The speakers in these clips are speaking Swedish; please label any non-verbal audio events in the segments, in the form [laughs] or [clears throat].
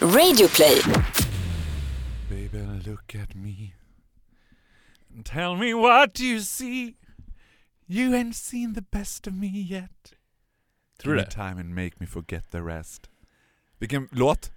Radioplay. Baby, look at me. Tell me what you see. You ain't seen the best of me yet. Tror du det? me time and make me forget the rest. Vilken låt?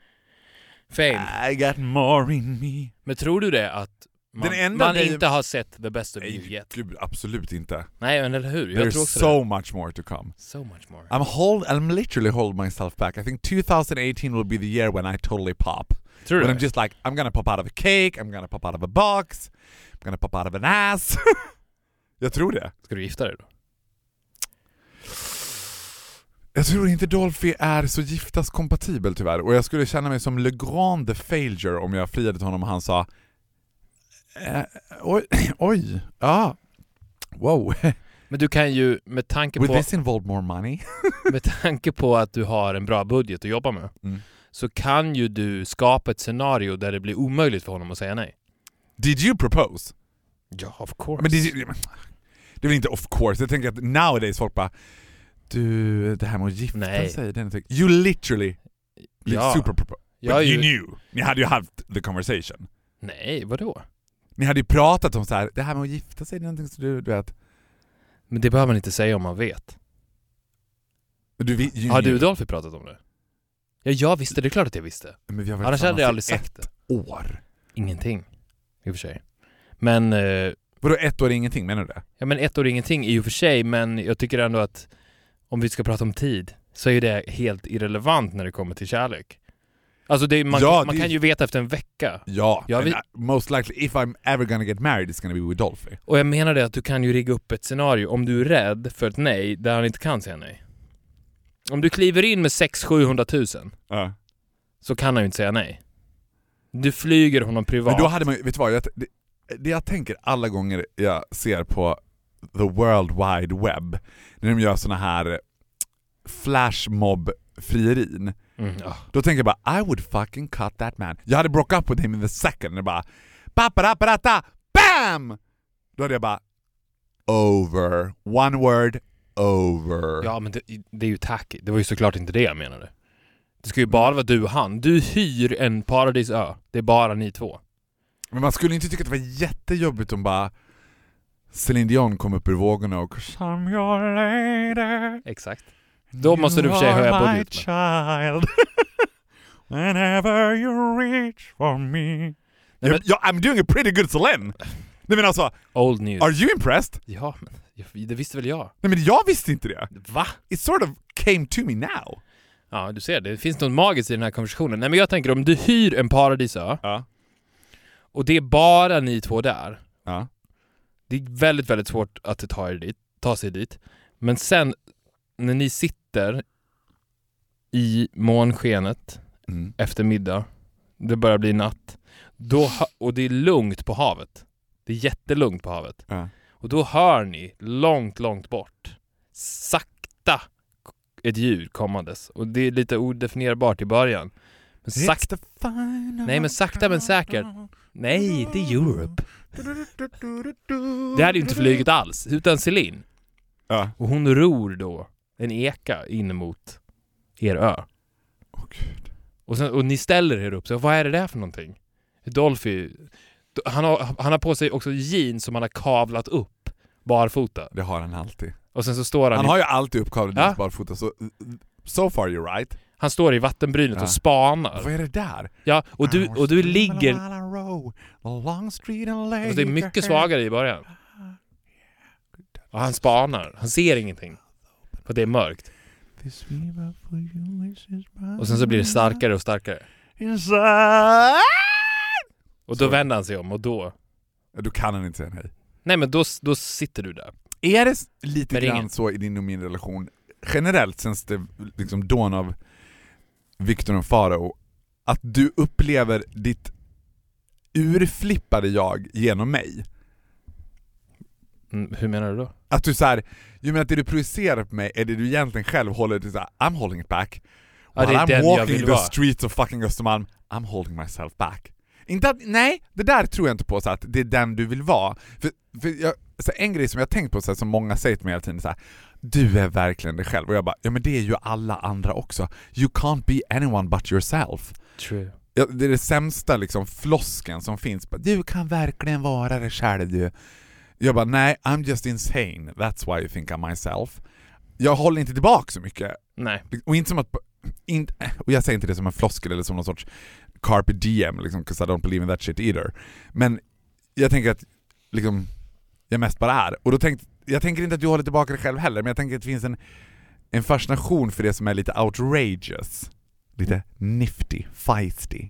Fame. I got more in me. Men tror du det att man, Den enda man inte har sett the best of you yet? gud, absolut inte. Nej men eller hur? Jag tror There's också so det. much more to come. So much more. I'm hold. I'm literally holding myself back. I think 2018 will be the year when I totally pop. Du When? I'm just like, I'm gonna pop out of a cake, I'm gonna pop out of a box, I'm gonna pop out of an ass. [laughs] Jag tror det. Ska du gifta dig då? Jag tror inte Dolphy är så giftaskompatibel tyvärr och jag skulle känna mig som Le Grand Failure om jag friade till honom och han sa eh, oj, [clears throat] oj, ja, wow, [laughs] Men du kan ju med tanke will på, this involve more money? [laughs] med tanke på att du har en bra budget att jobba med Mm. så kan ju du skapa ett scenario där det blir omöjligt för honom att säga nej. Did you propose? Ja, of course. Men det, det är väl inte of course, jag tänker att nowadays folk bara du, det här med att gifta Nej. sig. You literally ja. super propose. But är you ju... knew, ni hade ju haft the conversation. Nej, vadå? Ni hade ju pratat om så här, det här med att gifta sig, det är någonting som du, du vet. Men det behöver man inte säga om man vet. Du, vi- you Har du och Dolphy pratat om det? Ja, jag visste. Det är klart att jag visste. Men vi har Annars hade jag aldrig sagt i det. ett år. Ingenting. I och för sig. Men, eh, Vadå ett år är ingenting, menar du det? ja men ett år är ingenting i och för sig, men jag tycker ändå att om vi ska prata om tid så är det helt irrelevant när det kommer till kärlek. Alltså det, man, Ja, man det- kan ju veta efter en vecka. Ja, Ja, vi- and I- most likely if I'm ever gonna get married it's gonna be with Dolphy. Och jag menar det att du kan ju rigga upp ett scenario om du är rädd för ett nej där han inte kan säga nej. Om du kliver in med 600 000 Ja. så kan han ju inte säga nej. Du flyger honom privat. Men då hade man vet du vad, jag, det, det jag tänker alla gånger jag ser på the world wide web, när de gör såna här flashmob-frierin, Mm, då tänker jag bara I would fucking cut that man. Jag hade broke up with him in the second, och bara paparapparata, BAM! Då hade jag bara over, one word, over. Ja men det, det är ju tacky. Det var ju såklart inte det jag menade. Det ska ju bara vara du och han. Du hyr en paradisö. Det är bara ni två. Men man skulle inte tycka att det var jättejobbigt om bara Celine Dion kom upp ur vågorna och I'm your lady Exakt. Då måste du för sig höja are my budget, child [laughs] Whenever you reach for me Nej, men- jag- I'm doing a pretty good Celine! Nej men alltså, Old news. are you impressed? Ja, men jag- det visste väl jag. Nej men jag visste inte det. Va? It sort of came to me now. Ja, du ser. Det finns något magiskt i den här konversationen. Nej men jag tänker om du hyr en paradisö Ja. och det är bara ni två där. Ja. Det är väldigt, väldigt svårt att ta, er dit, ta sig dit. Men sen när ni sitter i månskenet Mm. efter middag, det börjar bli natt, då, och det är lugnt på havet. Det är jättelugnt på havet. Ja. Och då hör ni långt, långt bort, sakta, ett ljud kommandes. Och det är lite odefinierbart i början. Men sakta, Nej, men sakta men säkert. nej, det är Europe. Det hade ju inte flugit alls, utan Celine. Ja. Och hon ror då en eka in mot er ö. Åh, Gud. Och, sen, och ni ställer er upp, så vad är det där för någonting? Dolphy, han har, han har på sig också jeans som han har kavlat upp barfota. Det har han alltid. Och sen så står han, Han i, har ju alltid uppkavlad Ja. jeans barfota, så so far you're right. han står i vattenbrynet Ja. och spanar. Vad är det där? Ja, och du, och du ligger... Alltså det är mycket svagare i början. Och han spanar. Han ser ingenting. För det är mörkt. Och sen så blir det starkare och starkare. Och då vänder han sig om och då... Då kan han inte säga nej. Nej men då, då sitter du där. Är det lite grann ringen. så i din och min relation, generellt sen det liksom dawn av Viktor och Farao, att du upplever ditt urflippade jag genom mig? Mm, hur menar du då? Att du såhär, jag menar att det du projicerar på mig är det du egentligen själv håller till såhär, I'm holding it back. Ja, While I'm walking the vara. streets of fucking Östermalm, I'm holding myself back. Inte att, nej, det där tror jag inte på så att det är den du vill vara. För, för jag, så en grej som jag tänkt på så här, som många säger till mig hela tiden så här, du är verkligen dig själv. Och jag bara, ja men det är ju alla andra också. You can't be anyone but yourself. True. Ja, det är det sämsta liksom flosken som finns. Du kan verkligen vara dig själv du. Jag bara, nej, I'm just insane. That's why you think I'm myself. Jag håller inte tillbaka så mycket. Nej. Och inte som att... Inte, och jag säger inte det som en floskel eller som någon sorts carpe diem, liksom, 'cause I don't believe in that shit either. Men jag tänker att liksom, jag mest bara är. Och då tänkte, jag tänker inte att du håller tillbaka dig själv heller, men jag tänker att det finns en, en fascination för det som är lite outrageous. Lite nifty, feisty.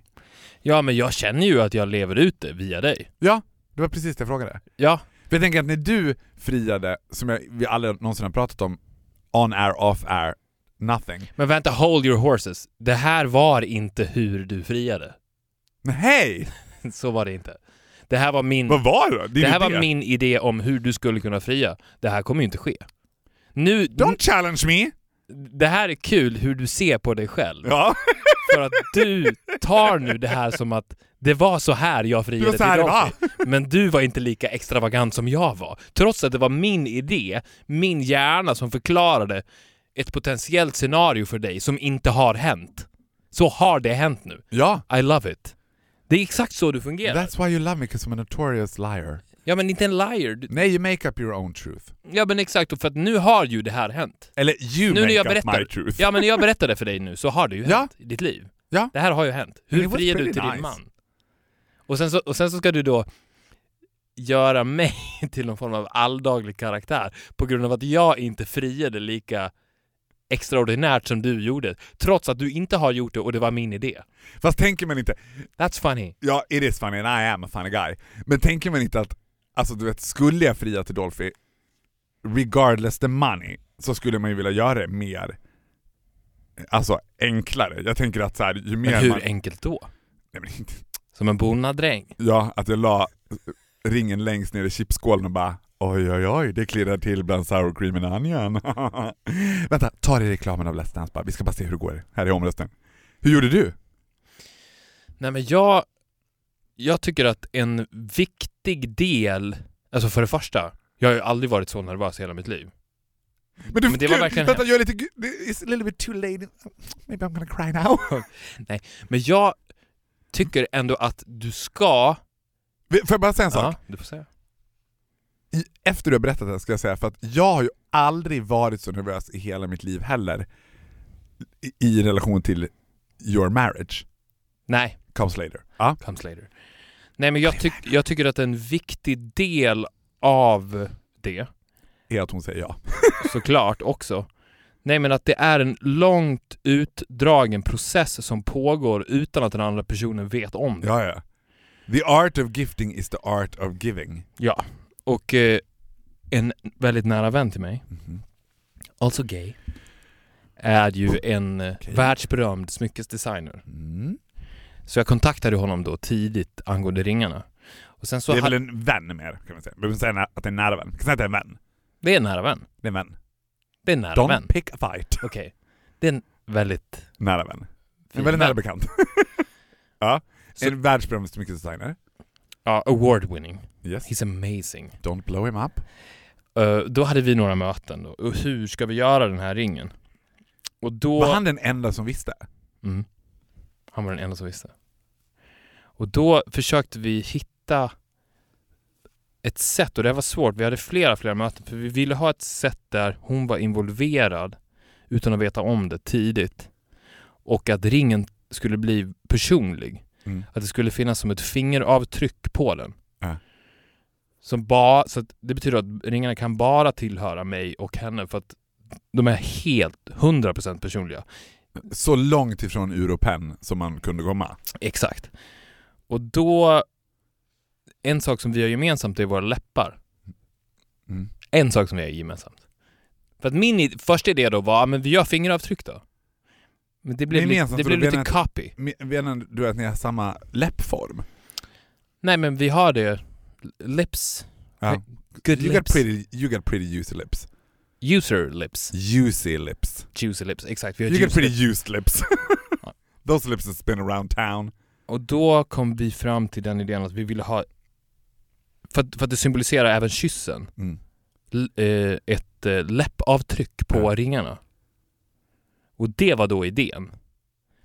Ja, men jag känner ju att jag lever ut det via dig. Ja, det var precis det jag frågade. Ja. För jag tänker att när du friade, som jag, vi aldrig någonsin har pratat om, on air, off air, nothing. Men vänta, hold your horses. Det här var inte hur du friade. Men hej! [laughs] Så var det inte. Det här var min... Vad var det? Din det här idé? var min idé om hur du skulle kunna fria. Det här kommer ju inte ske. Nu... Don't challenge me! Det här är kul hur du ser på dig själv. Ja. För att du tar nu det här som att det var så här jag Det friade det till. Dolphy. [laughs] Men du var inte lika extravagant som jag var. Trots att det var min idé, min hjärna som förklarade ett potentiellt scenario för dig som inte har hänt. Så har det hänt nu. Ja. I love it. Det är exakt så du fungerar. That's why you love me, because I'm a notorious liar. Ja men inte en liar. Du- Nej, you make up your own truth. Ja men exakt, och för att nu har ju det här hänt. Eller you Nu make jag up berättar, my truth. ja men när jag berättade för dig nu så har det ju Ja. hänt i ditt liv. Ja. Det här har ju hänt. Hur friar du till din nice. man? Och sen, så, och sen så ska du då göra mig [laughs] till någon form av alldaglig karaktär på grund av att jag inte friade lika extraordinärt som du gjorde. Trots att du inte har gjort det och det var min idé. Fast tänker man inte, That's funny. ja it is funny and I am a funny guy, men tänker man inte att, alltså du vet, skulle jag fria till Dolphy, regardless the money, så skulle man ju vilja göra det mer, alltså enklare. Jag tänker att så här, ju mer Men hur man... enkelt då? Nej, men inte, Som en bonnadräng? ja, att jag la ringen längst ner i chipsskålen och bara Oj oj oj, det klirrar till bland sour cream and onion. [laughs] Vänta, ta dig reklamen av Let's Dance bara. Vi ska bara se hur det går här i omröstningen. Hur gjorde du? Nej men jag... Jag tycker att en viktig del... Alltså för det första, jag har ju aldrig varit så nervös i hela mitt liv. Men, du, Men det var verkligen Vänta, jag är lite... It's a little bit too late. Maybe I'm gonna cry now. [laughs] Men jag tycker ändå att du ska... Får jag bara säga en sak? Ja, du får säga. Efter du har berättat det ska jag säga, för att jag har ju aldrig varit så nervös i hela mitt liv heller i, i relation till your marriage. Nej, Comes later. Ja. comes later. Nej men jag, tyck, jag tycker att en viktig del av det, Är att hon säger ja. [laughs] såklart också, Nej men att det är en långt utdragen process som pågår utan att den andra personen vet om det. Ja, ja. The art of gifting is the art of giving. Ja. Och eh, en väldigt nära vän till mig, Mhm. also gay, är ju en eh, Okej. världsberömd smyckesdesigner. Mm. Så jag kontaktade honom då tidigt angående ringarna. Och sen så det är väl en vän mer, kan man säga. Vi behöver säga att det är en nära vän. Kan säga att det är en vän. det är en nära vän. Det är en vän. Det är en nära Don't vän. pick a fight. Okej. Det är en väldigt Nära vän. En fin väldigt nära vän. bekant. [laughs] ja. Så- En världsberömd smyckesdesigner. Ja, award winning. Yes. He's amazing. Don't blow him up. Eh, då hade vi några möten då. Och hur ska vi göra den här ringen? Och då... Var han den enda som visste? Mm. Han var den enda som visste. Och då försökte vi hitta ett sätt, och det var svårt. Vi hade flera, flera möten, för vi ville ha ett sätt där hon var involverad utan att veta om det tidigt. Och att ringen skulle bli personlig. Mm. Att det skulle finnas som ett fingeravtryck på den. Ja. Som ba, så att det betyder att ringarna kan bara tillhöra mig och henne för att de är helt 100% personliga. Så långt ifrån Europen som man kunde komma. Exakt. Och då... En sak som vi har gemensamt är våra läppar. Mm. En sak som vi har gemensamt. För att min första idé då var, men vi gör fingeravtryck då. Men det blev, Gemensamt, det blev lite menar copy. Me- Menar du att ni har samma läppform? Nej men vi har det. Lips. Ja. Good You got, lips. pretty, you got pretty juicy lips. User lips. Juicy lips. Juicy lips, exakt. You got pretty lips. used lips. [laughs] Those lips that spin around town. och då kom vi fram till den idén att vi ville ha, för att, för att det symboliserar även kyssen, Mm. eh, ett eh, läppavtryck på Ja. ringarna. Och det var då idén.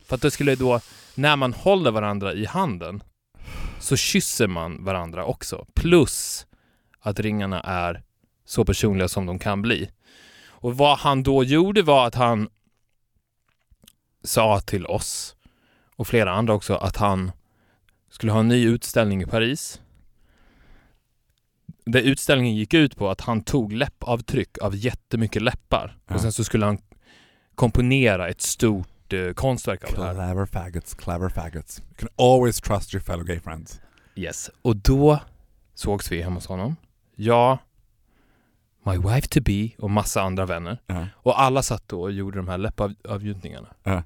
För att det skulle då, när man håller varandra i handen, så kysser man varandra också. Plus att ringarna är så personliga som de kan bli. Och vad han då gjorde var att han sa till oss och flera andra också att han skulle ha en ny utställning i Paris. Där utställningen gick ut på att han tog läppavtryck av jättemycket läppar Ja. och sen så skulle han komponera ett stort eh, konstverk av det här. Clever faggots, clever faggots. You can always trust your fellow gay friends. Yes. Och då sågs vi hemma hos honom. Jag, my wife to be och massa andra vänner. Ja. Och alla satt då och gjorde de här läppavgjutningarna. Ja.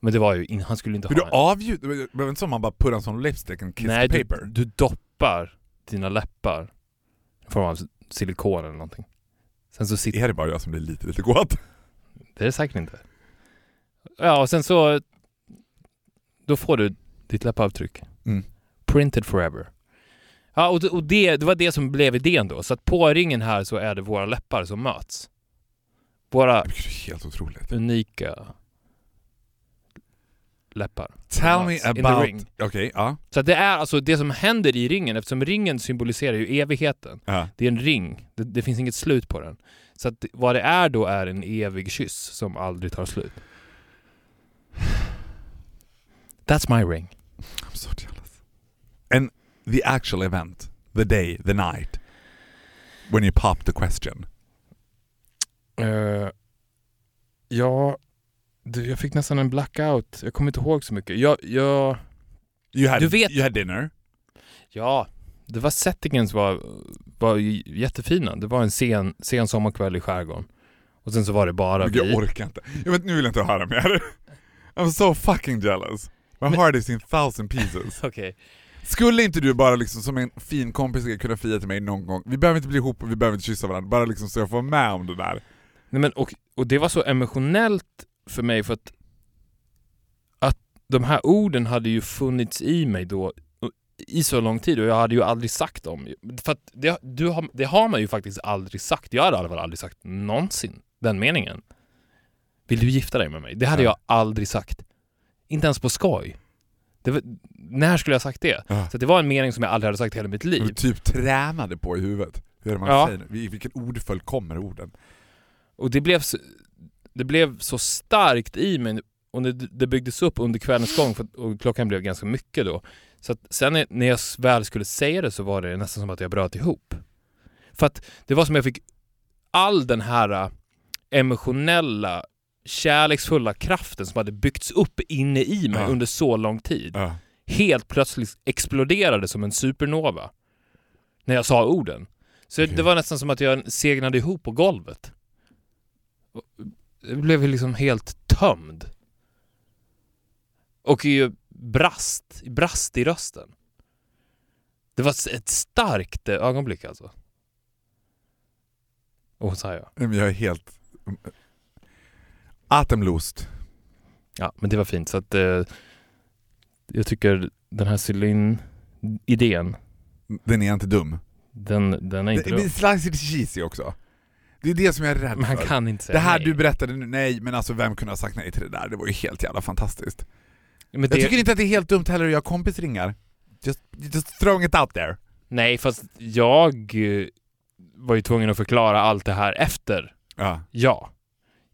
Men det var ju, in, han skulle inte Men du ha en. avgjut... Det var inte som man bara put on some lipstick and kiss Nej, the du, paper? du doppar dina läppar i form av silikon eller någonting. Sen så sitter... Är det bara jag som blir lite, lite kåt? Det är det säkert inte. Ja, och sen så... Då får du ditt läppavtryck. Mm. Printed forever. Ja, och, det, och det, det var det som blev idén då. Så att på ringen här så är det våra läppar som möts. Våra Det är helt otroligt. unika läppar. Tell me about... Okej, ja. Så att det är alltså det som händer i ringen, eftersom ringen symboliserar ju evigheten. ja. Det är en ring, det, det finns inget slut på den. Så att vad det är då är en evig kyss som aldrig tar slut. That's my ring. I'm so jealous. And the actual event, the day, the night, when you pop the question. Eh, ja, du, jag fick nästan en blackout. Jag kommer inte ihåg så mycket. Jag, jag, You had, Du vet- you had dinner. ja, det var settingen som var, var jättefina. Det var en sen, sen sommarkväll i skärgården. Och sen så var det bara vi. Jag orkar inte. Jag vet, nu vill jag inte höra mer. [laughs] I'm so fucking jealous. My Men- heart is in thousand pieces. [laughs] Okej. Skulle inte du bara liksom som en fin kompis kunna fria till mig någon gång? Vi behöver inte bli ihop och vi behöver inte kyssa varandra, bara liksom så jag får vara med om det där. Nej, men, och, och det var så emotionellt för mig för att, att de här orden hade ju funnits i mig då i så lång tid och jag hade ju aldrig sagt dem. För att det, du har, det har man ju faktiskt aldrig sagt. Jag hade fall aldrig sagt någonsin den meningen. Vill du gifta dig med mig? Det hade Ja. jag aldrig sagt. Inte ens på skoj. Var, när skulle jag ha sagt det? Ja. Så det var en mening som jag aldrig hade sagt i hela mitt Du liv. typ tränade på i huvudet. Det man Ja. säger. I vilken ordföljd kommer orden? Och det blev, så, det blev så starkt i mig och det, det byggdes upp under kvällens gång för, och klockan blev ganska mycket då. Så att sen när- jag väl skulle säga det så var det nästan som att jag bröt ihop. För att det var som jag fick all den här äh, emotionella, kärleksfulla kraften som hade byggts upp inne i mig Ja. under så lång tid Ja. helt plötsligt exploderade som en supernova när jag sa orden. Så Okej. det var nästan som att jag segnade ihop på golvet. Blev liksom helt tömd. Och ju brast, brast i rösten. Det var ett starkt ögonblick alltså. Och jag. Nej, men Jag är helt... Atemlost. Ja, men det var fint. Så att eh, jag tycker den här Celine-idén, Den är inte dum. den, den är inte Det, det dum. är lite cheesy också. Det är det som jag är rädd Man för. kan inte säga Det här nej. du berättade nu, nej men alltså vem kunde ha sagt nej till det där? Det var ju helt jävla fantastiskt. Men Jag det, tycker inte att det är helt dumt heller att göra kompisringar. Just, just throwing it out there. Nej, fast jag eh, var ju tvungen att förklara allt det här efter. Ja. Ja.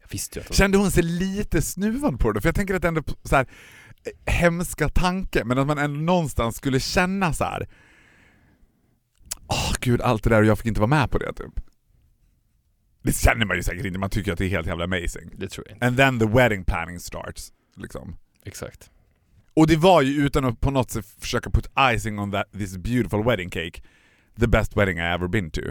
Jag visste ju att. Kände hon sig lite snuvad på det? För jag tänker att det ändå så här, eh, hemska tanke, men att man ändå någonstans skulle känna så här. Åh gud, allt det där och jag fick inte vara med på det typ. Det känner man ju säkert inte, man tycker att det är helt jävla amazing. Det tror jag inte. And then the wedding planning starts. Liksom. Exakt. Och det var ju utan att på något sätt försöka put icing on that, this beautiful wedding cake, the best wedding I ever been to.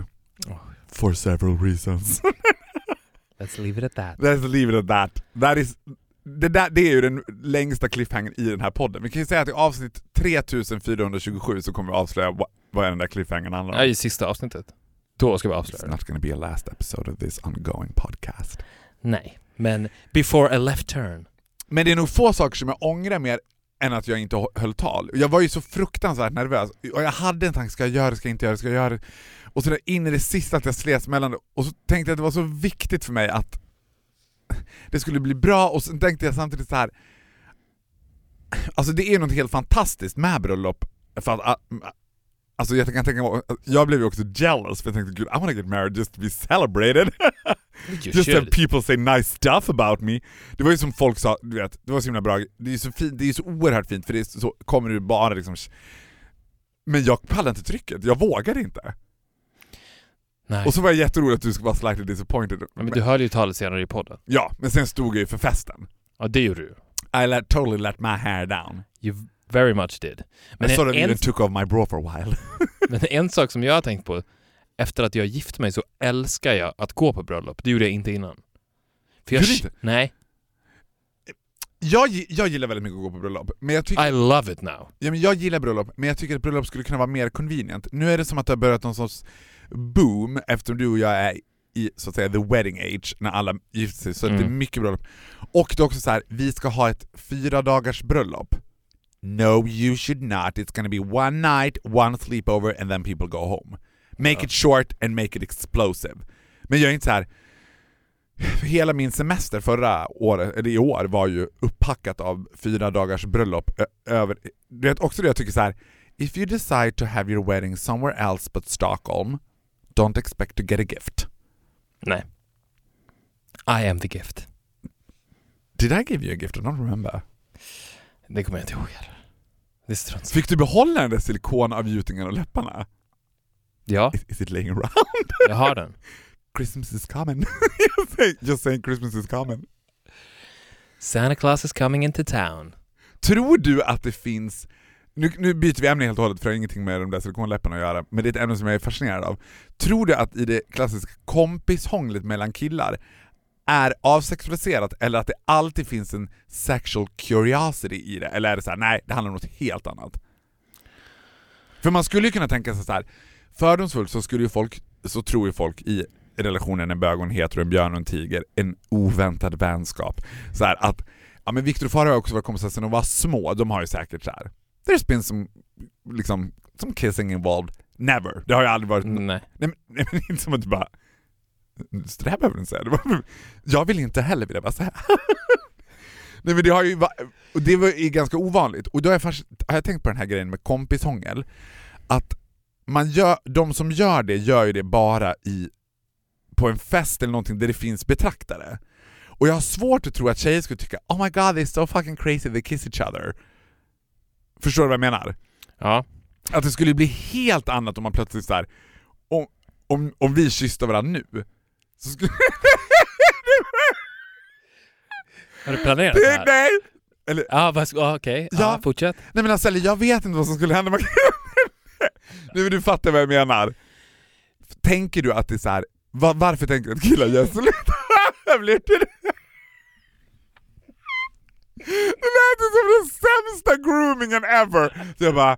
Oh. For several reasons. [laughs] Let's leave it at that. Let's leave it at that. that is, det, där, det är ju den längsta cliffhangern i den här podden. Vi kan ju säga att i avsnitt 3427 så kommer vi avslöja vad, vad den där cliffhangern handlar om. Ja, i sista avsnittet. Då ska vi It's avslöja det. not gonna be a last episode of this ongoing podcast. Nej, men before a left turn. Men det är nog få saker som jag ångrar mer än att jag inte hö- höll tal. Jag var ju så fruktansvärt nervös, och jag hade en tanke, ska jag göra det, ska jag inte göra det, ska jag göra det? Och så där in i det sista att jag slets mellan det, och så tänkte jag att det var så viktigt för mig att det skulle bli bra, och sen tänkte jag samtidigt så här. Alltså det är något helt fantastiskt med bröllop, för att ah, Alltså jag kan tänka mig, jag blev ju också jealous för jag tänkte gud I wanna get married just to be celebrated. Just should. have people say nice stuff about me. Det var ju som folk sa, du vet, det var så himla bra, det är ju så, fint, det är så oerhört fint för det är så, kommer du bara liksom Men jag pallade inte trycket, jag vågade inte. Nej. Och så var jag jätterolig att du skulle vara slightly disappointed. men du hörde ju talet senare i podden. Ja, men sen stod jag ju för festen. Ja, det gjorde du. I let, totally let my hair down. You very much did. Men I sort of en, even took off my bra for a while. [laughs] men en sak som jag har tänkt på, efter att jag gift mig så älskar jag att gå på bröllop. Det gjorde jag inte innan. För jag, inte? Nej, Jag, jag gillar väldigt mycket att gå på bröllop, men jag tycker I love it now. Ja, men jag gillar bröllop, men jag tycker att bröllop skulle kunna vara mer convenient. Nu är det som att det har börjat någon sorts boom eftersom du och jag är i så att säga the wedding age, när alla gifter sig, så det är Mm. mycket bröllop. Och det är också så här, vi ska ha ett fyra dagars bröllop. No you should not, it's gonna be one night, one sleepover and then people go home. Make Ja. it short and make it explosive. Men jag är inte så här. Hela min semester förra året, eller i år, var ju upppackat av fyra dagars bröllop över... Du vet också det jag tycker så här. If you decide to have your wedding somewhere else but Stockholm, don't expect to get a gift. Nej. I am the gift. Did I give you a gift? I don't remember. Det kommer jag inte ihåg heller. Det är strunt. Fick du behålla den där silikonavgjutningen och läpparna? Ja, Is, is it laying around? [laughs] jag har den. Christmas is coming. [laughs] Just saying- Just saying Christmas is coming. Santa Claus is coming into town. Tror du att det finns, nu, nu byter vi ämne helt och hållet för det har ingenting med de där silikonläpparna att göra, men det är ett ämne som jag är fascinerad av. Tror du att i det klassiska kompishånglet mellan killar är avsexualiserat eller att det alltid finns en sexual curiosity i det? Eller är det så här, nej, det handlar om något helt annat? För man skulle ju kunna tänka sig så här. fördomsfullt så skulle ju folk, så tror ju folk i relationen en bög och en hetero, en björn och en tiger, en oväntad vänskap. Så här att, ja men Viktor och Farao har också varit kompisar sedan de var små, de har ju säkert så här. There's been some, liksom, some kissing involved. Never. Det har ju aldrig varit... Nej. Nej, men, nej men inte som att du bara... Så det här behöver du inte säga. Jag vill inte heller vilja bara säga. [laughs] nej men det har ju och det var ju ganska ovanligt. Och då har jag, fast, har jag tänkt på den här grejen med kompishångel. Att man gör, de som gör det gör ju det bara i på en fest eller någonting där det finns betraktare. Och jag har svårt att tro att tjejer skulle tycka Oh my god they're so fucking crazy they kiss each other. Förstår du vad jag menar? Ja. Att det skulle bli helt annat om man plötsligt så här, om, om, om vi kysste varandra nu, så skulle... [laughs] Har du planerat det det, här? nej! Eller, Ja, vad ja, okej. Ja, Ja. fortsätt. nej men alltså, jag vet inte vad som skulle hända. Man- [laughs] nej men du fattar vad jag menar. Tänker du att det är så här, va, varför tänker du att killar gör [laughs] blir till det. Det lät ju som den sämsta groomingen ever! Så jag bara,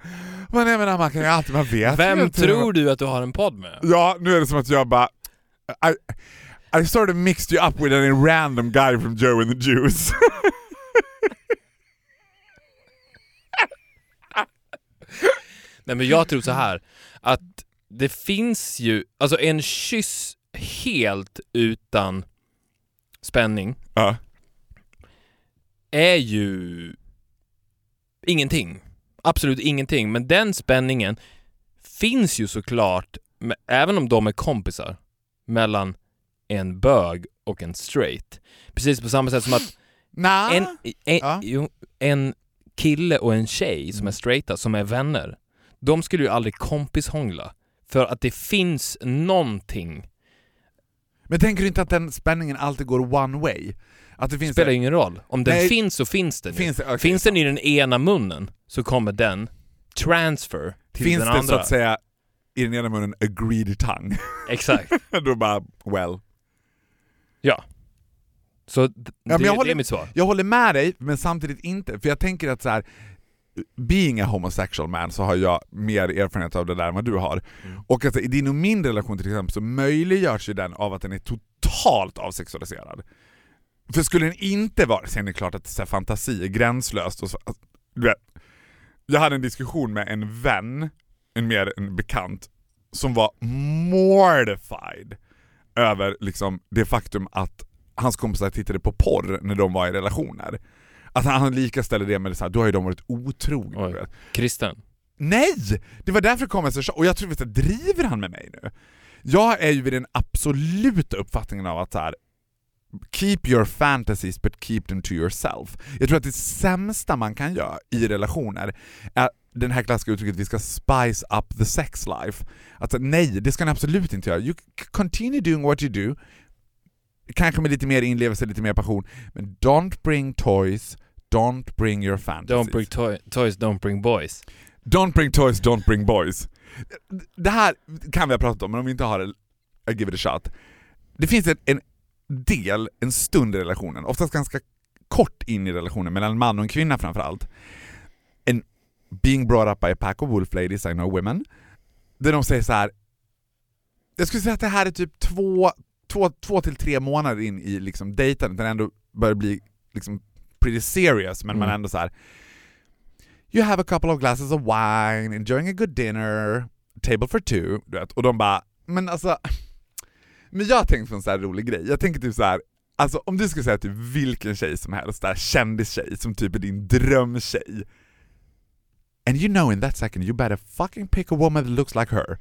men jag menar man kan ju alltid, man vet Vem tror du att du har en podd med? Ja, nu är det som att jag bara... I, I sort of mixed you up with a random guy from Joe and the Juice. [laughs] Nej men jag tror så här att det finns ju, alltså en kyss helt utan spänning ja. är ju ingenting. Absolut ingenting. Men den spänningen finns ju såklart, även om de är kompisar, mellan en bög och en straight. Precis på samma sätt som att Nah. en, en, Ja. jo, en kille och en tjej som är straighta, som är vänner, de skulle ju aldrig kompishångla. För att det finns någonting, Men tänker du inte att den spänningen alltid går one way? Att det finns... spelar ju ingen roll. Om den Nej. finns så finns den finns, okay. Finns den i den ena munnen så kommer den transfer till finns den det andra. så att säga i den ena munnen a greedy tongue? Exakt. [laughs] Då bara, well. Så d- men det, jag det håller- är mitt svar. Jag håller med dig, men samtidigt inte. För jag tänker att så här, being a homosexual man så har jag mer erfarenhet av det där än vad du har. Mm. Och att i din och min relation till exempel så möjliggörs ju den av att den är totalt avsexualiserad. För skulle den inte vara, sen är det klart att så här, fantasi är gränslöst och så, vet, jag hade en diskussion med en vän, en mer en bekant, som var mortified över liksom det faktum att hans kompisar tittade på porr när de var i relationer. Att han lika ställer det med det så här, då har ju de varit otrogna. Kristen. Nej! Det var därför det kom en så och jag tror att driver han med mig nu? Jag är ju vid den absoluta uppfattningen av att så här, keep your fantasies but keep them to yourself. Jag tror att det sämsta man kan göra i relationer är den här klassiska uttrycket vi ska spice up the sex life. Alltså nej, det ska ni absolut inte göra. You continue doing what you do, kanske med lite mer inlevelse, lite mer passion, men don't bring toys, don't bring your fantasies. Don't bring toy- toys, don't bring boys. Don't bring toys, don't bring boys. Det här kan vi ha pratat om, men om vi inte har det, I give it a shot. Det finns en, en del, en stund i relationen, oftast ganska kort in i relationen, mellan en man och en kvinna framförallt. Being brought up by a pack of wolf ladies, I know women, där de säger så här. jag skulle säga att det här är typ två, två, två till tre månader in i liksom dejtandet, det ändå börjar bli liksom pretty serious, men man Mm. ändå så här. You have a couple of glasses of wine, enjoying a good dinner, table for two, du vet. Och de bara, men alltså... [laughs] Men jag har tänkt på en så här rolig grej. Jag tänker typ så här. alltså om du skulle säga typ vilken tjej som helst, där kändistjej som typ är din drömtjej. And you know in that second you better fucking pick a woman that looks like her.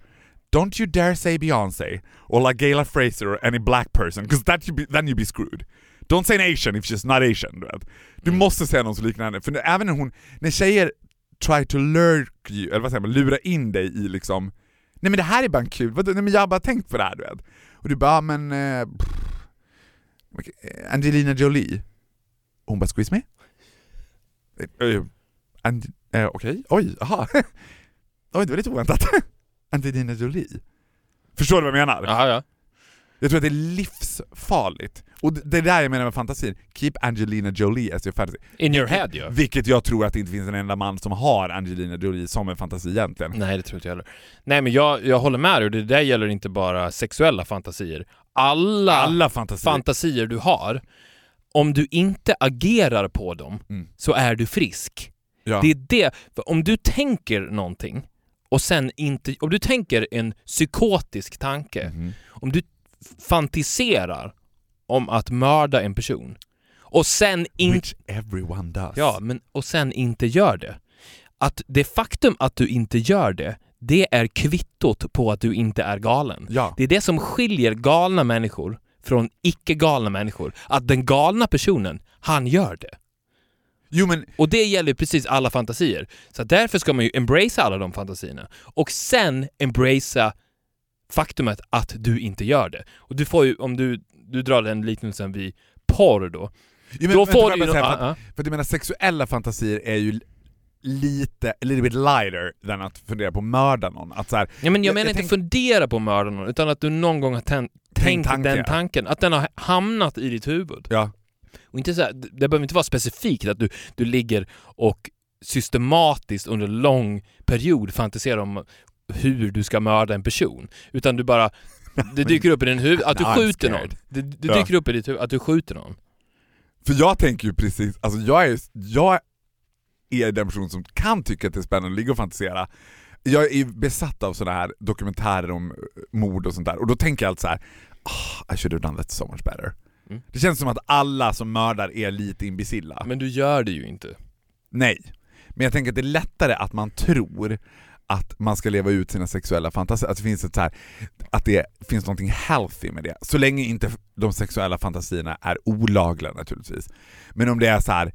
Don't you dare say Beyoncé, or like Gayla Fraser or any black person, because then you be screwed. Don't say an asian if she's not asian, du vet. Du Mm. måste säga någon som liknar henne, för även när hon, när tjejer try to lurk you, eller vad säger man, lura in dig i liksom Nej men det här är bara en kul, nej men jag har bara tänkt på det här du vet. Och du bara, "Ah, men... Eh, eh, Angelina Jolie. Och hon bara, squeeze me? Eh, eh, Okej, oj, aha. [laughs] oj, det var lite oväntat. [laughs] Angelina Jolie. Förstår du vad jag menar? Jaha, ja. Jag tror att det är livsfarligt. Och det det är där jag menar med fantasin. Keep Angelina Jolie as your fantasy. In your head ja. Vilket jag tror att det inte finns en enda man som har Angelina Jolie som en fantasi egentligen. Nej, det tror inte jag heller. Nej, men jag, jag håller med dig och det där gäller inte bara sexuella fantasier. Alla, Alla fantasier. fantasier du har, om du inte agerar på dem Mm. så är du frisk. Ja. Det är det, för om du tänker någonting och sen inte, om du tänker en psykotisk tanke, Mhm. om du fantiserar om att mörda en person och sen inte everyone does. Ja, men och sen inte gör det. Att det faktum att du inte gör det, det är kvittot på att du inte är galen. Ja. Det är det som skiljer galna människor från icke-galna människor. Att den galna personen, han gör det. Jo men, Och det gäller precis alla fantasier. Så därför ska man ju embracea alla de fantasierna. Och sen embracea faktumet att du inte gör det. Och du får ju, om du, du drar den liknelsen vid porr då. jo, men då får du ju... säga, för, att, för att jag menar sexuella fantasier är ju lite, a little bit lighter than att fundera på att mörda någon. Att så här, Ja, men jag, Jag- menar jag inte tänk- fundera på att mörda någon, utan att du någon gång har tän- tänkt tanke, den tanken. Att den har hamnat i ditt huvud. ja. Och inte så här, det behöver inte vara specifikt att du, du ligger och systematiskt under en lång period fantiserar om hur du ska mörda en person. Utan du bara, det [laughs] dyker upp i din huvud, att du skjuter någon. Det, det Ja. dyker upp i ditt huvud att du skjuter någon. För jag tänker ju precis, alltså jag är, jag är den person som kan tycka att det är spännande att ligga och fantisera. Jag är besatt av sådana här dokumentärer om eh, mord och sånt där, och då tänker jag alltid så här: "Ah, I should have done that so much better. Mm. Det känns som att alla som mördar är lite imbecilla. Men du gör det ju inte. Nej. Men jag tänker att det är lättare att man tror att man ska leva ut sina sexuella fantasier, att det finns ett så här, att det finns någonting healthy med det. Så länge inte de sexuella fantasierna är olagliga naturligtvis. Men om det är så här.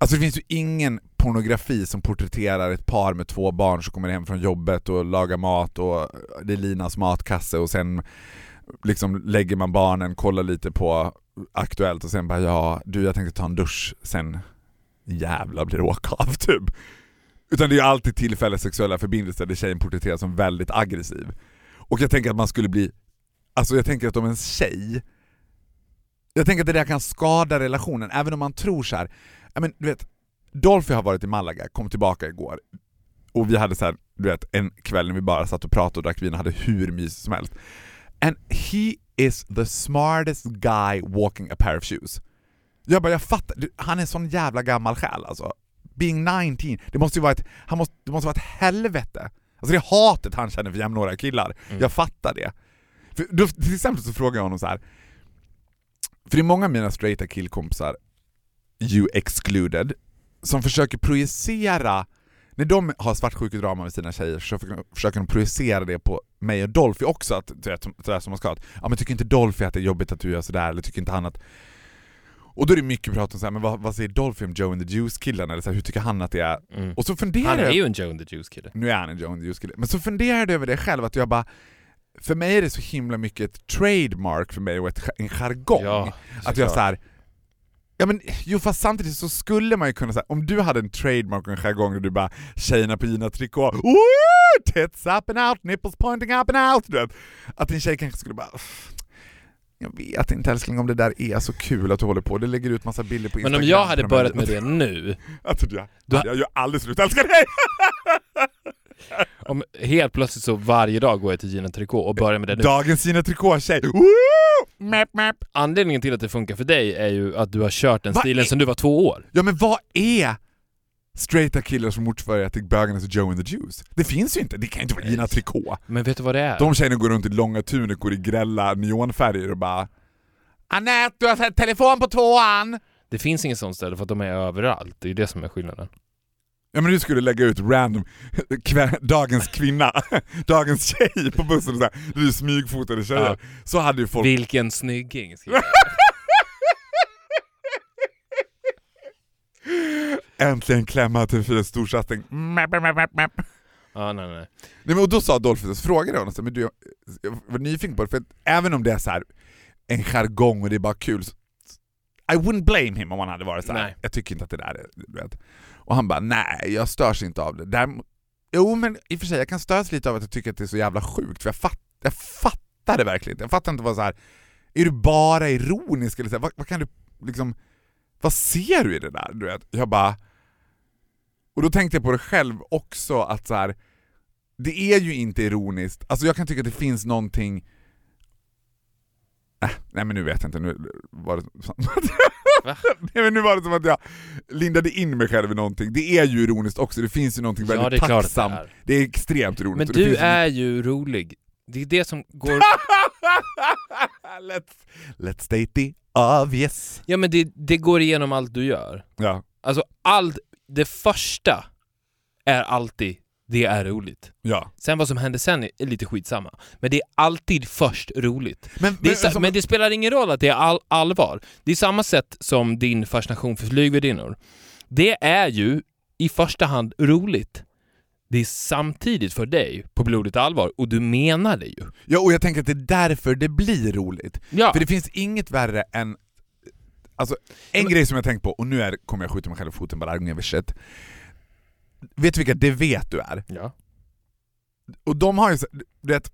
Alltså det finns ju ingen pornografi som porträtterar ett par med två barn som kommer hem från jobbet och lagar mat och det är Linas matkasse och sen liksom lägger man barnen, kollar lite på Aktuellt och sen bara ja, du jag tänkte ta en dusch, sen jävla blir det åka av [laughs] typ. Utan det är ju alltid tillfälliga sexuella förbindelser där tjejen porträtteras som väldigt aggressiv. Och jag tänker att man skulle bli, alltså jag tänker att om en tjej, jag tänker att det där kan skada relationen, även om man tror så här. Ja, men, du vet, Dolphy har varit i Malaga, kom tillbaka igår, och vi hade så här, du vet, en kväll när vi bara satt och pratade och drack vin och hade hur mysigt som helst. And he is the smartest guy walking a pair of shoes. Jag bara, jag fattar, han är sån jävla gammal själ alltså. being 19, det måste ju vara ett, han måste, det måste vara ett helvete. Alltså det hatet han känner för jämnåriga killar, Mm. jag fattar det. För då, till exempel så frågar jag honom så här. för det är många av mina straighta killkompisar, you excluded, som försöker projicera, när de har svartsjukedrama med sina tjejer så försöker- de projicera det på mig och Dolphy också, att, du vet, som- sådär som man ska. Att, ja, men tycker inte Dolphy att det är jobbigt att du gör sådär, eller tycker inte han att... Och då är det mycket prat om så här, men vad, vad säger Dolphy om Joe and the Juice-killen, eller så här, hur tycker han att det är? Mm. Och så funderar Han är ju en Joe and the Juice kille. Nu är han en Joe and the Juice-kille. Men så funderade jag över det själv, att jag bara... För mig är det så himla mycket ett trademark för mig och ett, en jargong. Ja, Att jag så här. Ja men jo fast samtidigt så skulle man ju kunna säga om du hade en trademark och en jargong och du bara tjejerna på Gina Tricot, Woo! tits up and out, nipples pointing up and out, du vet. Att din tjej kanske skulle bara "Uff, jag vet inte älskling om det där är så kul att du håller på, det lägger ut massa bilder på Men Instagram. om jag hade börjat med det nu, [laughs] Alltså, jag, Du- jag gör aldrig slut älska dig! [laughs] [laughs] om helt plötsligt så varje dag går jag till Gina Tricot och börjar med det nu. Dagens Gina Tricot-tjej, Woo! Map, map. Anledningen till att det funkar för dig är ju att du har kört den Vad stilen är- sedan du var två år. Ja men vad är straighta killar som motsvarighet till bögarnas Joe and the Juice? Det finns ju inte, det kan ju inte vara Gina Tricot. Men vet du vad det är? De tjejerna går runt i långa tunikor i grälla neonfärger och bara Anette, du har sett telefon på tåan! Det finns inget sånt ställe för att de är överallt. Det är ju det som är skillnaden. Ja men du skulle lägga ut random, dagens kvinna, [laughs] dagens tjej på bussen och så här, du smygfotade tjejer. Ja. Så hade ju folk... Vilken snygging! [laughs] Äntligen klämma till fyra storsatsning. Ja, nej, nej. Nej, men och då sa Dolphy, så frågade honom, men du, jag var nyfiken på det, för att även om det är så här en jargong och det är bara kul, så, I wouldn't blame him om han hade varit så här. Nej. jag tycker inte att det där är... Du vet. Och han bara, nej jag störs inte av det. Däremot, jo men i och för sig, jag kan störas lite av att jag tycker att det är så jävla sjukt, för jag, fatt, jag fattar det verkligen inte. Jag fattar inte vad så här. är du bara ironisk eller så här, vad, vad kan du liksom, vad ser du i det där? Du vet? Jag bara... Och då tänkte jag på det själv också, att så här, det är ju inte ironiskt. Alltså jag kan tycka att det finns någonting... Äh, nej men nu vet jag inte, nu var det som [laughs] Va? [laughs] nej, men nu var det som att jag lindade in mig själv i någonting. Det är ju ironiskt också, det finns ju någonting Ja, väldigt det är att det tacksamt. är. Det är extremt ironiskt. Men du finns ju- är ju rolig. Det är det som går... [laughs] let's, let's state the obvious. Ja men det, det går igenom allt du gör. Ja, Alltså allt, det första är alltid det är roligt. ja. Sen vad som händer sen är lite skitsamma. Men det är alltid först roligt. Men, Det men, som- men det spelar ingen roll att det är all, allvar. Det är samma sätt som din fascination för flygvärdinnor. Det är ju i första hand roligt. Det är samtidigt för dig på blodigt allvar och du menar det ju. ja, och jag tänker att det är därför det blir roligt. Ja, För det finns inget värre än... Alltså, en Men- grej som jag tänkt på, och nu är, kommer jag skjuta mig själv i foten bara shit. Vet du vilka det vet du är? ja. Och de har ju, du vet,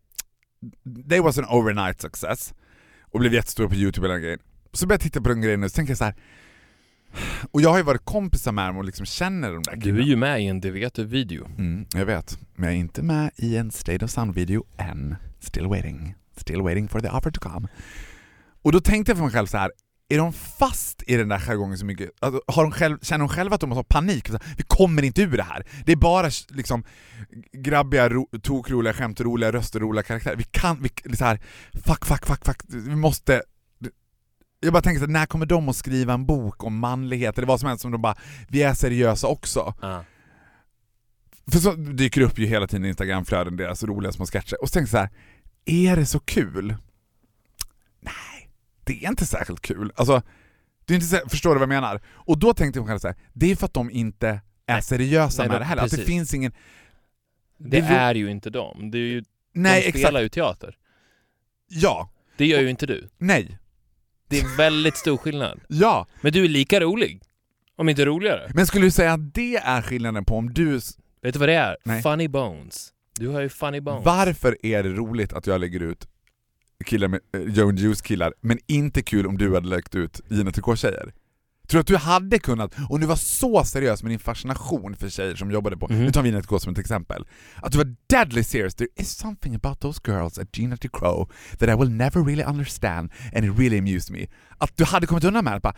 they was an overnight success och blev jättestora på youtube och den grejen. Så började jag titta på den grejen och så tänker jag så här. och jag har ju varit kompisar med dem och liksom känner de där Du är ju med i en Det vet du-video. Mm, jag vet, men jag är inte med i en State of Sound-video än. Still waiting. Still waiting for the offer to come. Och då tänkte jag för mig själv så här. Är de fast i den där jargongen så mycket? Alltså, har de själv, känner de själva att de har panik? Vi kommer inte ur det här. Det är bara liksom grabbiga, ro, tokroliga skämt, roliga röster, roliga karaktärer. Vi kan, vi, så här, fuck, fuck, fuck, fuck, vi måste... Jag bara tänker så när kommer de att skriva en bok om manlighet eller vad som helst som de bara, vi är seriösa också. Ja. För så dyker det upp ju hela tiden i Instagramflöden deras roliga små sketcher. Och så tänker jag så här, är det så kul? Det är inte särskilt kul. Alltså, det är inte så, förstår du vad jag menar? Och då tänkte jag själv så här, det är för att de inte är seriösa Nej, med det heller. Att det finns ingen... Det ro- är ju inte dem. Det är ju, Nej, de exakt. spelar ju teater. Ja. Det gör ju inte du. Nej. Det är väldigt stor skillnad. [laughs] Ja. Men du är lika rolig. Om inte roligare. Men skulle du säga att det är skillnaden på om du... Vet du vad det är? Nej. Funny bones. Du har ju funny bones. Varför är det roligt att jag lägger ut killar med, eh, Joe and Juice killar, men inte kul om du hade lagt ut Gina Tricot-tjejer? Tror du att du hade kunnat, om du var så seriös med din fascination för tjejer som jobbade på, Mhm. nu tar vi Gina Tricot som ett exempel, att du var deadly serious, there is something about those girls at Gina Tricot that I will never really understand and it really amused me. Att du hade kommit undan med att bara,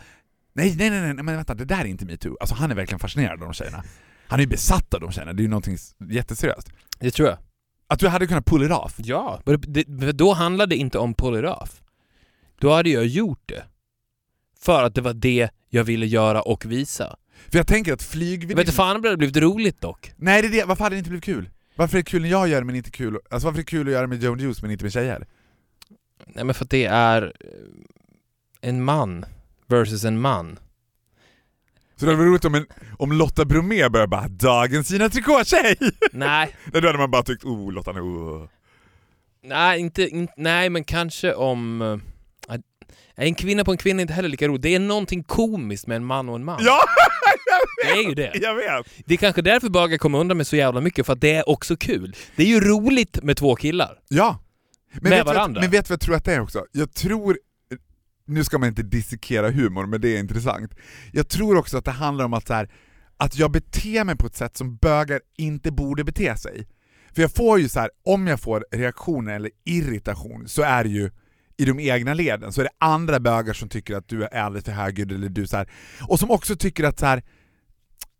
Nej, nej, nej, nej, men vänta, det där är inte metoo. Alltså han är verkligen fascinerad av de tjejerna. Han är ju besatt av de tjejerna, det är ju någonting jätteseriöst. Det tror jag. Att du hade kunnat pull it off. Ja, det, då handlade det inte om pull it off. Då hade jag gjort det. För att det var det jag ville göra och visa. För jag tänker att Jag flygvärdinnan... vet inte fan om det hade blivit roligt dock. Nej, det är det. Varför hade det inte blivit kul? Varför är det kul när jag gör det men inte kul... Alltså varför är det kul att göra det med Joan Juice men inte med tjejer? Nej men för att det är en man versus en man. Så det hade varit roligt om, en, om Lotta Bromé började bara 'Dagens Gina Tricot-tjej' [laughs] Nej, Nej, Då hade man bara tyckt 'Oh, Lotta nu, oh. nej, inte, in, nej men kanske om... att- en kvinna på en kvinna är inte heller lika roligt. Det är någonting komiskt med en man och en man. Ja! [laughs] Det är ju det. Jag vet! Det är kanske därför bögar kommer undan med så jävla mycket, för att det är också kul. Det är ju roligt med två killar. Ja! Men Med vet varandra. Men vet du vad jag tror att det är också? Jag tror, nu ska man inte dissekera humor, men det är intressant. Jag tror också att det handlar om att, så här, att jag beter mig på ett sätt som bögar inte borde bete sig. För jag får ju så här, om jag får reaktioner eller irritation så är det ju i de egna leden, så är det andra bögar som tycker att du är alldeles för högljudd eller du så här, och som också tycker att så här,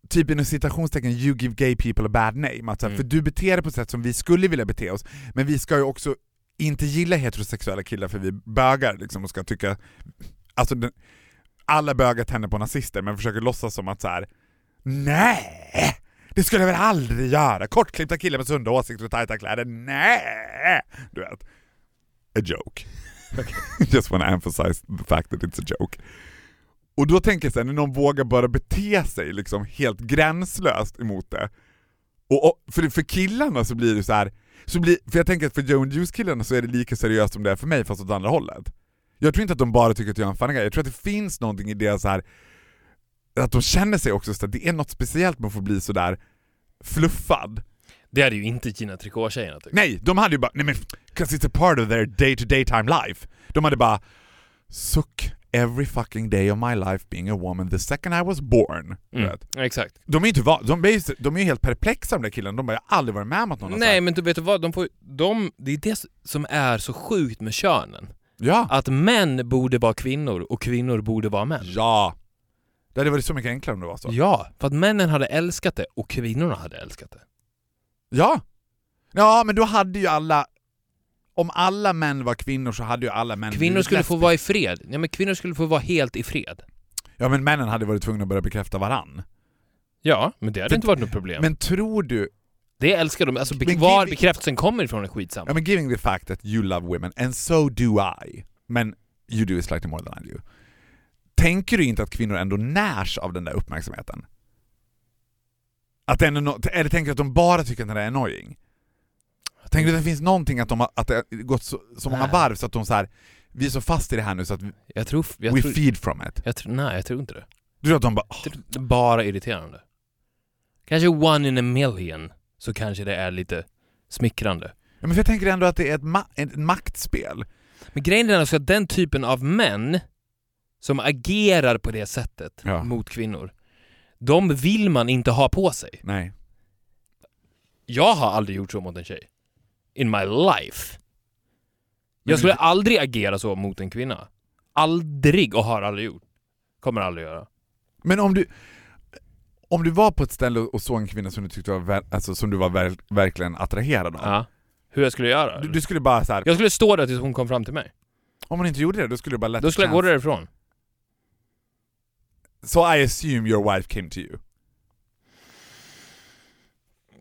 typ inom citationstecken you give gay people a bad name, att så här, Mm. för du beter dig på ett sätt som vi skulle vilja bete oss, men vi ska ju också inte gilla heterosexuella killar för vi bögar liksom och ska tycka, alltså alla bögar tänder på nazister men försöker låtsas som att så här. nej! Det skulle jag väl aldrig göra! Kortklippta killar med sunda åsikter och tajta kläder, nej! Du vet. A joke. [laughs] Just wanna emphasize the fact that it's a joke. Och då tänker jag såhär, när någon vågar bara bete sig liksom helt gränslöst emot det, och, och för, för killarna så blir det så här. Så blir, för jag tänker att för Joan Juice-killarna så är det lika seriöst som det är för mig fast åt andra hållet. Jag tror inte att de bara tycker att jag är en guy, jag tror att det finns någonting i det så här att de känner sig också så att det är något speciellt med att få bli sådär fluffad. Det hade ju inte Gina Tricot-tjejerna tyckt. Nej, de hade ju bara, nej men, cause it's a part of their day to day time life. De hade bara, suck every fucking day of my life being a woman the second I was born. Mm. Exakt. De är ju inte de är, de är helt perplexa de där killarna, de bara, jag har aldrig varit med om att någon Nej men du vet vad, de får, de, det är det som är så sjukt med könen. Ja. Att män borde vara kvinnor och kvinnor borde vara män. Ja. Det hade varit så mycket enklare om det var så. Ja, för att männen hade älskat det och kvinnorna hade älskat det. Ja. Ja, men då hade ju alla... Om alla män var kvinnor så hade ju alla män Kvinnor skulle få vara i fred. Ja men kvinnor skulle få vara helt i fred. Ja, men männen hade varit tvungna att börja bekräfta varann. Ja, men det hade För- inte varit något problem. Men tror du... det älskar de. Alltså be- var bekräftelsen kommer ifrån är skitsamma. Ja, men giving the fact that you love women, and so do I, men you do it slightly more than I do. Tänker du inte att kvinnor ändå närs av den där uppmärksamheten? Att det ändå, nå- eller tänker du att de bara tycker att det är annoying? Tänker du att det finns någonting att, de har, att det har gått så, så många varv så att de så här, vi är så fast i det här nu så att Jag tror... Jag we tror, feed from it? jag tror nej, jag tror inte det. Du tror att de bara tror Det är bara irriterande. Kanske one in a million, så kanske det är lite smickrande. Ja, men för jag tänker ändå att det är ett, ma- ett maktspel. Men grejen är alltså att den typen av män som agerar på det sättet Ja. mot kvinnor, de vill man inte ha på sig. Nej. Jag har aldrig gjort så mot en tjej. In my life. Jag skulle aldrig agera så mot en kvinna. Aldrig och har aldrig gjort. Kommer aldrig göra. Men om du, om du var på ett ställe och såg en kvinna som du tyckte var, alltså, som du var ver, verkligen attraherad av. Ja. Hur jag skulle göra? Du, du skulle bara så här, Jag skulle stå där tills hon kom fram till mig. om hon inte gjorde det, då skulle du bara let Då skulle jag gå därifrån. So I assume your wife came to you.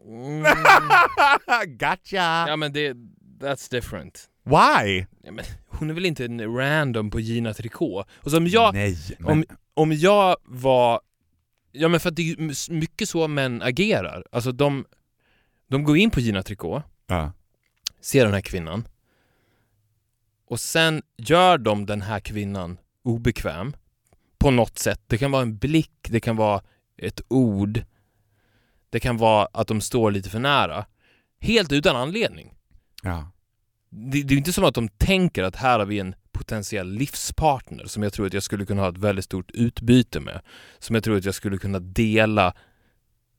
Mm. [laughs] gotcha! ja men det, that's different. Why? Ja, men hon är väl inte en random på Gina Tricot? Och som jag, Nej, men, om, om jag var... Ja men för att det är mycket så män agerar. Alltså de, de går in på Gina Tricot, ja. ser den här kvinnan och sen gör de den här kvinnan obekväm på något sätt. Det kan vara en blick, det kan vara ett ord, det kan vara att de står lite för nära. Helt utan anledning. ja. Det, det är inte som att de tänker att här har vi en potentiell livspartner som jag tror att jag skulle kunna ha ett väldigt stort utbyte med. Som jag tror att jag skulle kunna dela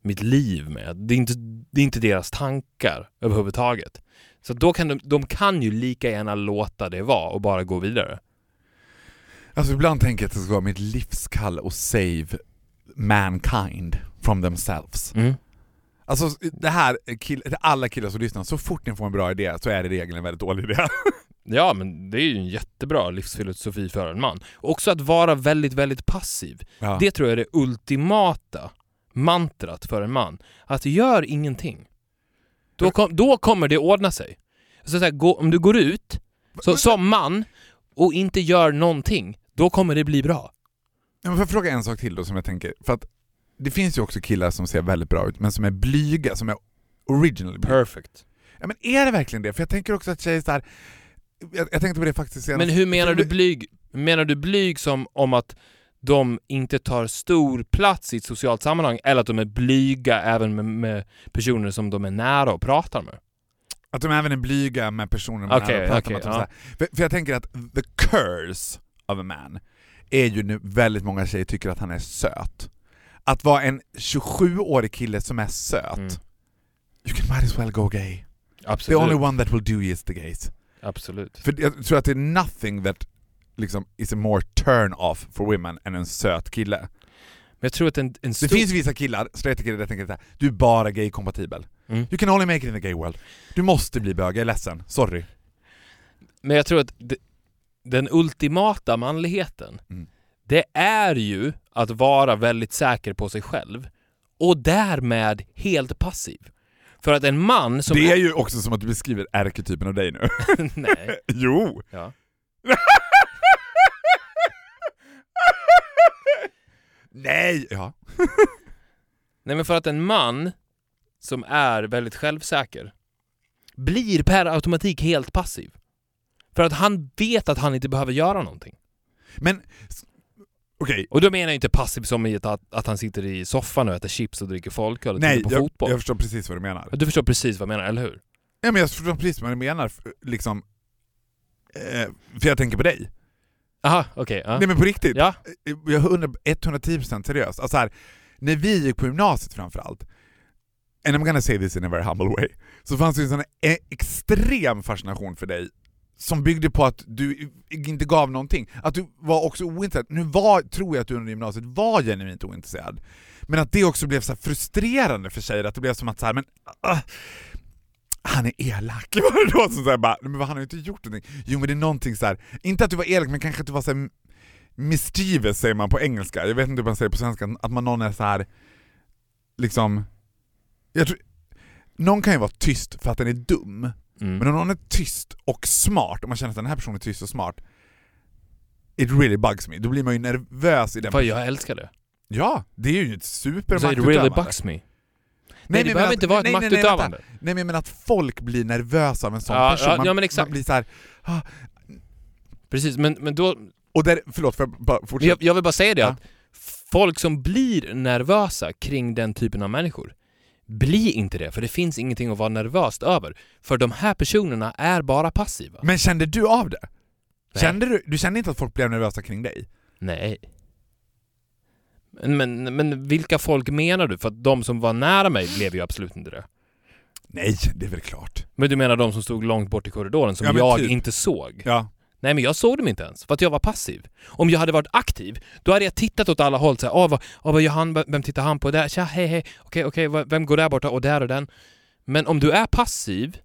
mitt liv med. Det är inte, det är inte deras tankar överhuvudtaget. Så då kan de, de kan ju lika gärna låta det vara och bara gå vidare. Alltså ibland tänker jag att det ska vara mitt livskall att save mankind from themselves. Mm. Alltså det här, kill, alla killar som lyssnar, så fort ni får en bra idé så är det i regel en väldigt dålig idé. [laughs] Ja, men det är ju en jättebra livsfilosofi för en man. Också att vara väldigt, väldigt passiv. Ja. Det tror jag är det ultimata mantrat för en man. Att gör ingenting. Då, kom, då kommer det ordna sig. Så, så här, gå, om du går ut så, som man och inte gör någonting, då kommer det bli bra. Ja, men får jag fråga en sak till då som jag tänker, för att det finns ju också killar som ser väldigt bra ut men som är blyga, som är originally blyga. Perfect. Ja men är det verkligen det? För jag tänker också att tjejer så här. Jag, jag tänkte på det faktiskt senast. Men hur menar du blyg? Menar du blyg som om att de inte tar stor plats i ett socialt sammanhang eller att de är blyga även med, med personer som de är nära och pratar med? Att de även är blyga med personer man okay, pratar okej, med. Typ ja. för, för jag tänker att the curse of a man är ju nu väldigt många tjejer tycker att han är söt. Att vara en 27-årig kille som är söt, Mm. you can might as well go gay. The Absolut. only one that will do is the gays. Absolut. För jag tror att det är nothing that liksom is a more turn off for women än en söt kille. Men jag tror att en, en Det finns vissa killar, straighta killar, jag tänker så här, du är bara gay-kompatibel. Mm. You can only make it in the gay world. Du måste bli bög, jag är ledsen. Sorry. Men jag tror att det, den ultimata manligheten, Mm. Det är ju att vara väldigt säker på sig själv och därmed helt passiv. För att en man som... det är ju också som att du beskriver ärketypen av dig nu. [laughs] Nej. [laughs] jo! Ja. [laughs] Nej! Ja. Nej men för att en man som är väldigt självsäker blir per automatik helt passiv. För att han vet att han inte behöver göra någonting. Men, okej. Och då menar jag inte passiv som i att, att han sitter i soffan och äter chips och dricker folköl och Nej, tittar på jag, fotboll. jag förstår precis vad du menar. Du förstår precis vad jag menar, eller hur? Ja, men jag förstår precis vad du menar, f- liksom... Eh, för jag tänker på dig. Aha, okej. ja. Nej men på riktigt. ja. Jag är 100 110% seriös. Alltså här, när vi gick på gymnasiet framförallt, and I'm gonna say this in a very humble way, så fanns det en sån e- extrem fascination för dig som byggde på att du inte gav någonting. Att du var också ointresserad. Nu var, tror jag att du under gymnasiet var genuint ointresserad. Men att det också blev så här frustrerande för tjejer, att det blev som att så här, men Uh, han är elak. [laughs] Var det då som så här, bara, men han har ju inte gjort någonting. Jo men det är någonting så här, inte att du var elak men kanske att du var så här, mischievous säger man på engelska, jag vet inte hur man säger på svenska, att man någon är så här liksom, jag tror, någon kan ju vara tyst för att den är dum, Mm. men om någon är tyst och smart, och man känner att den här personen är tyst och smart, it really bugs me. Då blir man ju nervös i den Vad jag älskar det. Ja, det är ju ett Så it really supermaktutövande. bugs me. Nej, Nej, det men behöver att- inte vara ett nej, nej, nej, maktutövande. Nej men jag menar att folk blir nervösa av en sån Ja, person. ja, man, ja, men exakt. man blir så här, ah, Precis, men, men då... och där, förlåt får jag bara fortsätta? Jag, jag vill bara säga det Ja. att folk som blir nervösa kring den typen av människor, bli inte det, för det finns ingenting att vara nervöst över. För de här personerna är bara passiva. Men kände du av det? Nej. Kände du, du kände inte att folk blev nervösa kring dig? Nej. Men, men, vilka folk menar du? För att de som var nära mig blev ju absolut inte det. Nej, det är väl klart. Men du menar de som stod långt bort i korridoren som Ja, jag typ. inte såg? Ja. Nej men jag såg dem inte ens, för att jag var passiv. Om jag hade varit aktiv, då hade jag tittat åt alla håll såhär, åh vad, åh, vad gör han, vem tittar han på? Där, tja, hej hej, okej okej, vem går där borta? Och där och den. Men om du är passiv,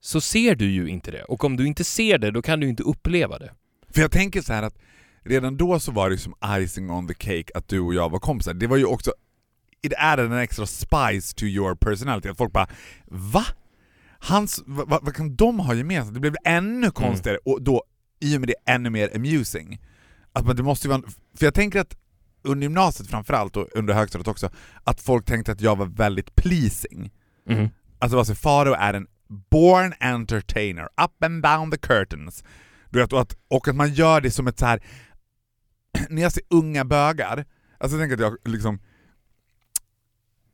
så ser du ju inte det. Och om du inte ser det, då kan du inte uppleva det. För jag tänker så här att redan då så var det som icing on the cake att du och jag var kompisar. Det var ju också, it added an extra spice to your personality. Att folk bara va? Hans, vad, vad, kan de ha gemensamt? Det blev ännu konstigare och då i och med det ännu mer amusing. Att man, det måste ju vara, för jag tänker att under gymnasiet framförallt och under högstadiet också, att folk tänkte att jag var väldigt pleasing. Mhm. Alltså alltså Faro är en born entertainer, up and down the curtains. Du vet, och, att, och att man gör det som ett så här [clears throat] när jag ser unga bögar, alltså jag tänker att jag liksom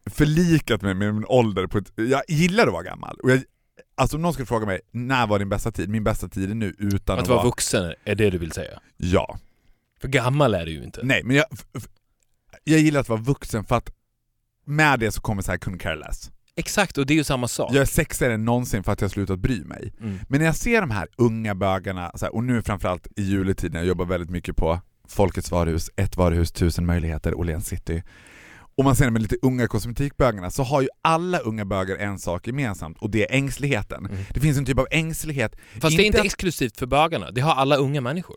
förlikat mig med min ålder på ett, jag gillar att vara gammal. Och jag, alltså om någon skulle fråga mig, när var din bästa tid? Min bästa tid är nu utan Att vara vuxen är det du vill säga. Ja. För gammal är du ju inte. Nej, men jag, jag gillar att vara vuxen för att med det så kommer så här couldn't care less. Exakt, och det är ju samma sak. Jag är sexigare än någonsin för att jag slutat bry mig. Mm. Men när jag ser de här unga bögarna, så här, och nu framförallt i juletid när jag jobbar väldigt mycket på Folkets varuhus, ett varuhus, tusen möjligheter, Åhléns city. Och man ser de med lite unga kosmetikbögarna, så har ju alla unga bögar en sak gemensamt och det är ängsligheten. Mm. Det finns en typ av ängslighet. Fast det är inte exklusivt för bögarna, det har alla unga människor.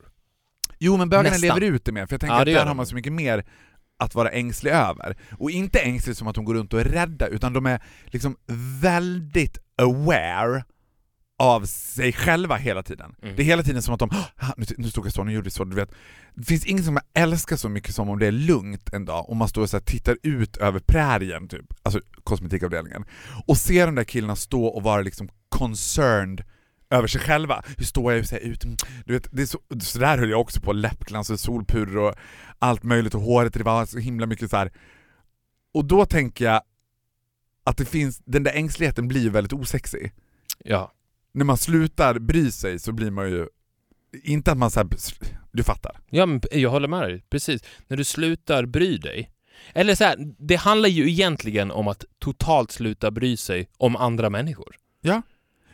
Jo men bögarna Nästan. lever ut det mer, för jag tänker Ja, att det där har man så mycket mer att vara ängslig över. Och inte ängslig som att de går runt och är rädda, utan de är liksom väldigt aware av sig själva hela tiden. Mm. Det är hela tiden som att de "Ah, nu, nu stod jag så, nu gjorde jag så, du vet. Det finns inget som jag älskar så mycket som om det är lugnt en dag och man står och så tittar ut över prärien, typ, alltså kosmetikavdelningen, och ser de där killarna stå och vara liksom concerned över sig själva. Hur står jag och ser ut? Mm, Du vet, det är så, så där höll jag också på, läppglans och solpuder och allt möjligt och håret, det var så himla mycket så här. Och då tänker jag att det finns, den där ängsligheten blir väldigt osexig. Ja. När man slutar bry sig så blir man ju, inte att man så här, du fattar. Ja, men jag håller med dig. Precis. När du slutar bry dig. Eller så här, det handlar ju egentligen om att totalt sluta bry sig om andra människor.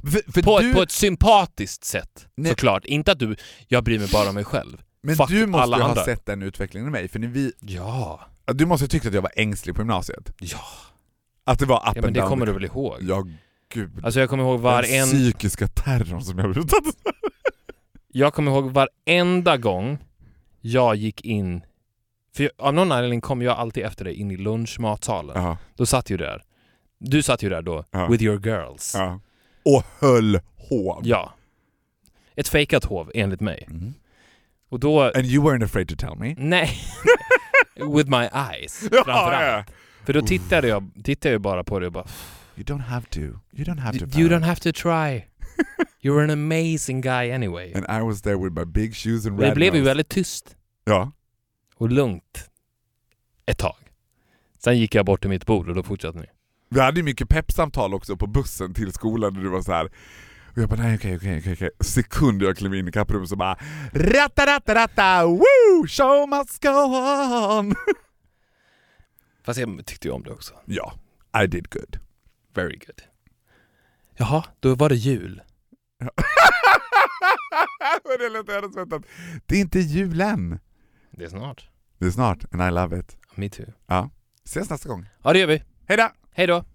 För, för På, du, ett, på ett sympatiskt sätt, Nej. såklart. Inte att du, jag bryr mig bara om mig själv. men fuck du måste alla ju ha andra. sett den utvecklingen i mig, för när vi, Ja. du måste ha tyckt att jag var ängslig på gymnasiet. Ja. Att det var up Ja, men det kommer du väl ihåg? Ja, gud. Alltså jag kommer ihåg den varenda... psykiska terrorn som jag utsatt [laughs] Jag kommer ihåg varenda gång jag gick in... För jag, av någon anledning kom jag alltid efter dig in i lunchmatsalen. Ja, Då satt ju där. Du satt ju där då, Ja. with your girls. ja. Och höll hov. Ja. Ett fejkat hov, enligt mig. Mm. Och då... And you weren't afraid to tell me. Nej. [laughs] with my eyes, framförallt. För då tittade jag, tittade jag bara på det och bara... You don't have to. You don't have to. You Farah. don't have to try. [laughs] You're an amazing guy anyway. And I was there with my big shoes and Och det red blev ju väldigt tyst Ja. och lugnt ett tag. Sen gick jag bort till mitt bord och då fortsatte ni. Vi hade ju mycket peppsamtal också på bussen till skolan där du var så här. Och jag bara nej okej okej okej okej. Sekund jag klev in i kapprummet så bara ratta ratta ratta woo show must go on. Fast jag tyckte ju om det också. Ja, I did good. Very good. Jaha, då var det jul. [laughs] Det lät är inte julen. Det är snart. Det är snart and I love it. Me too. Ja, ses nästa gång. Ja, det gör vi. Hejdå! Hej då!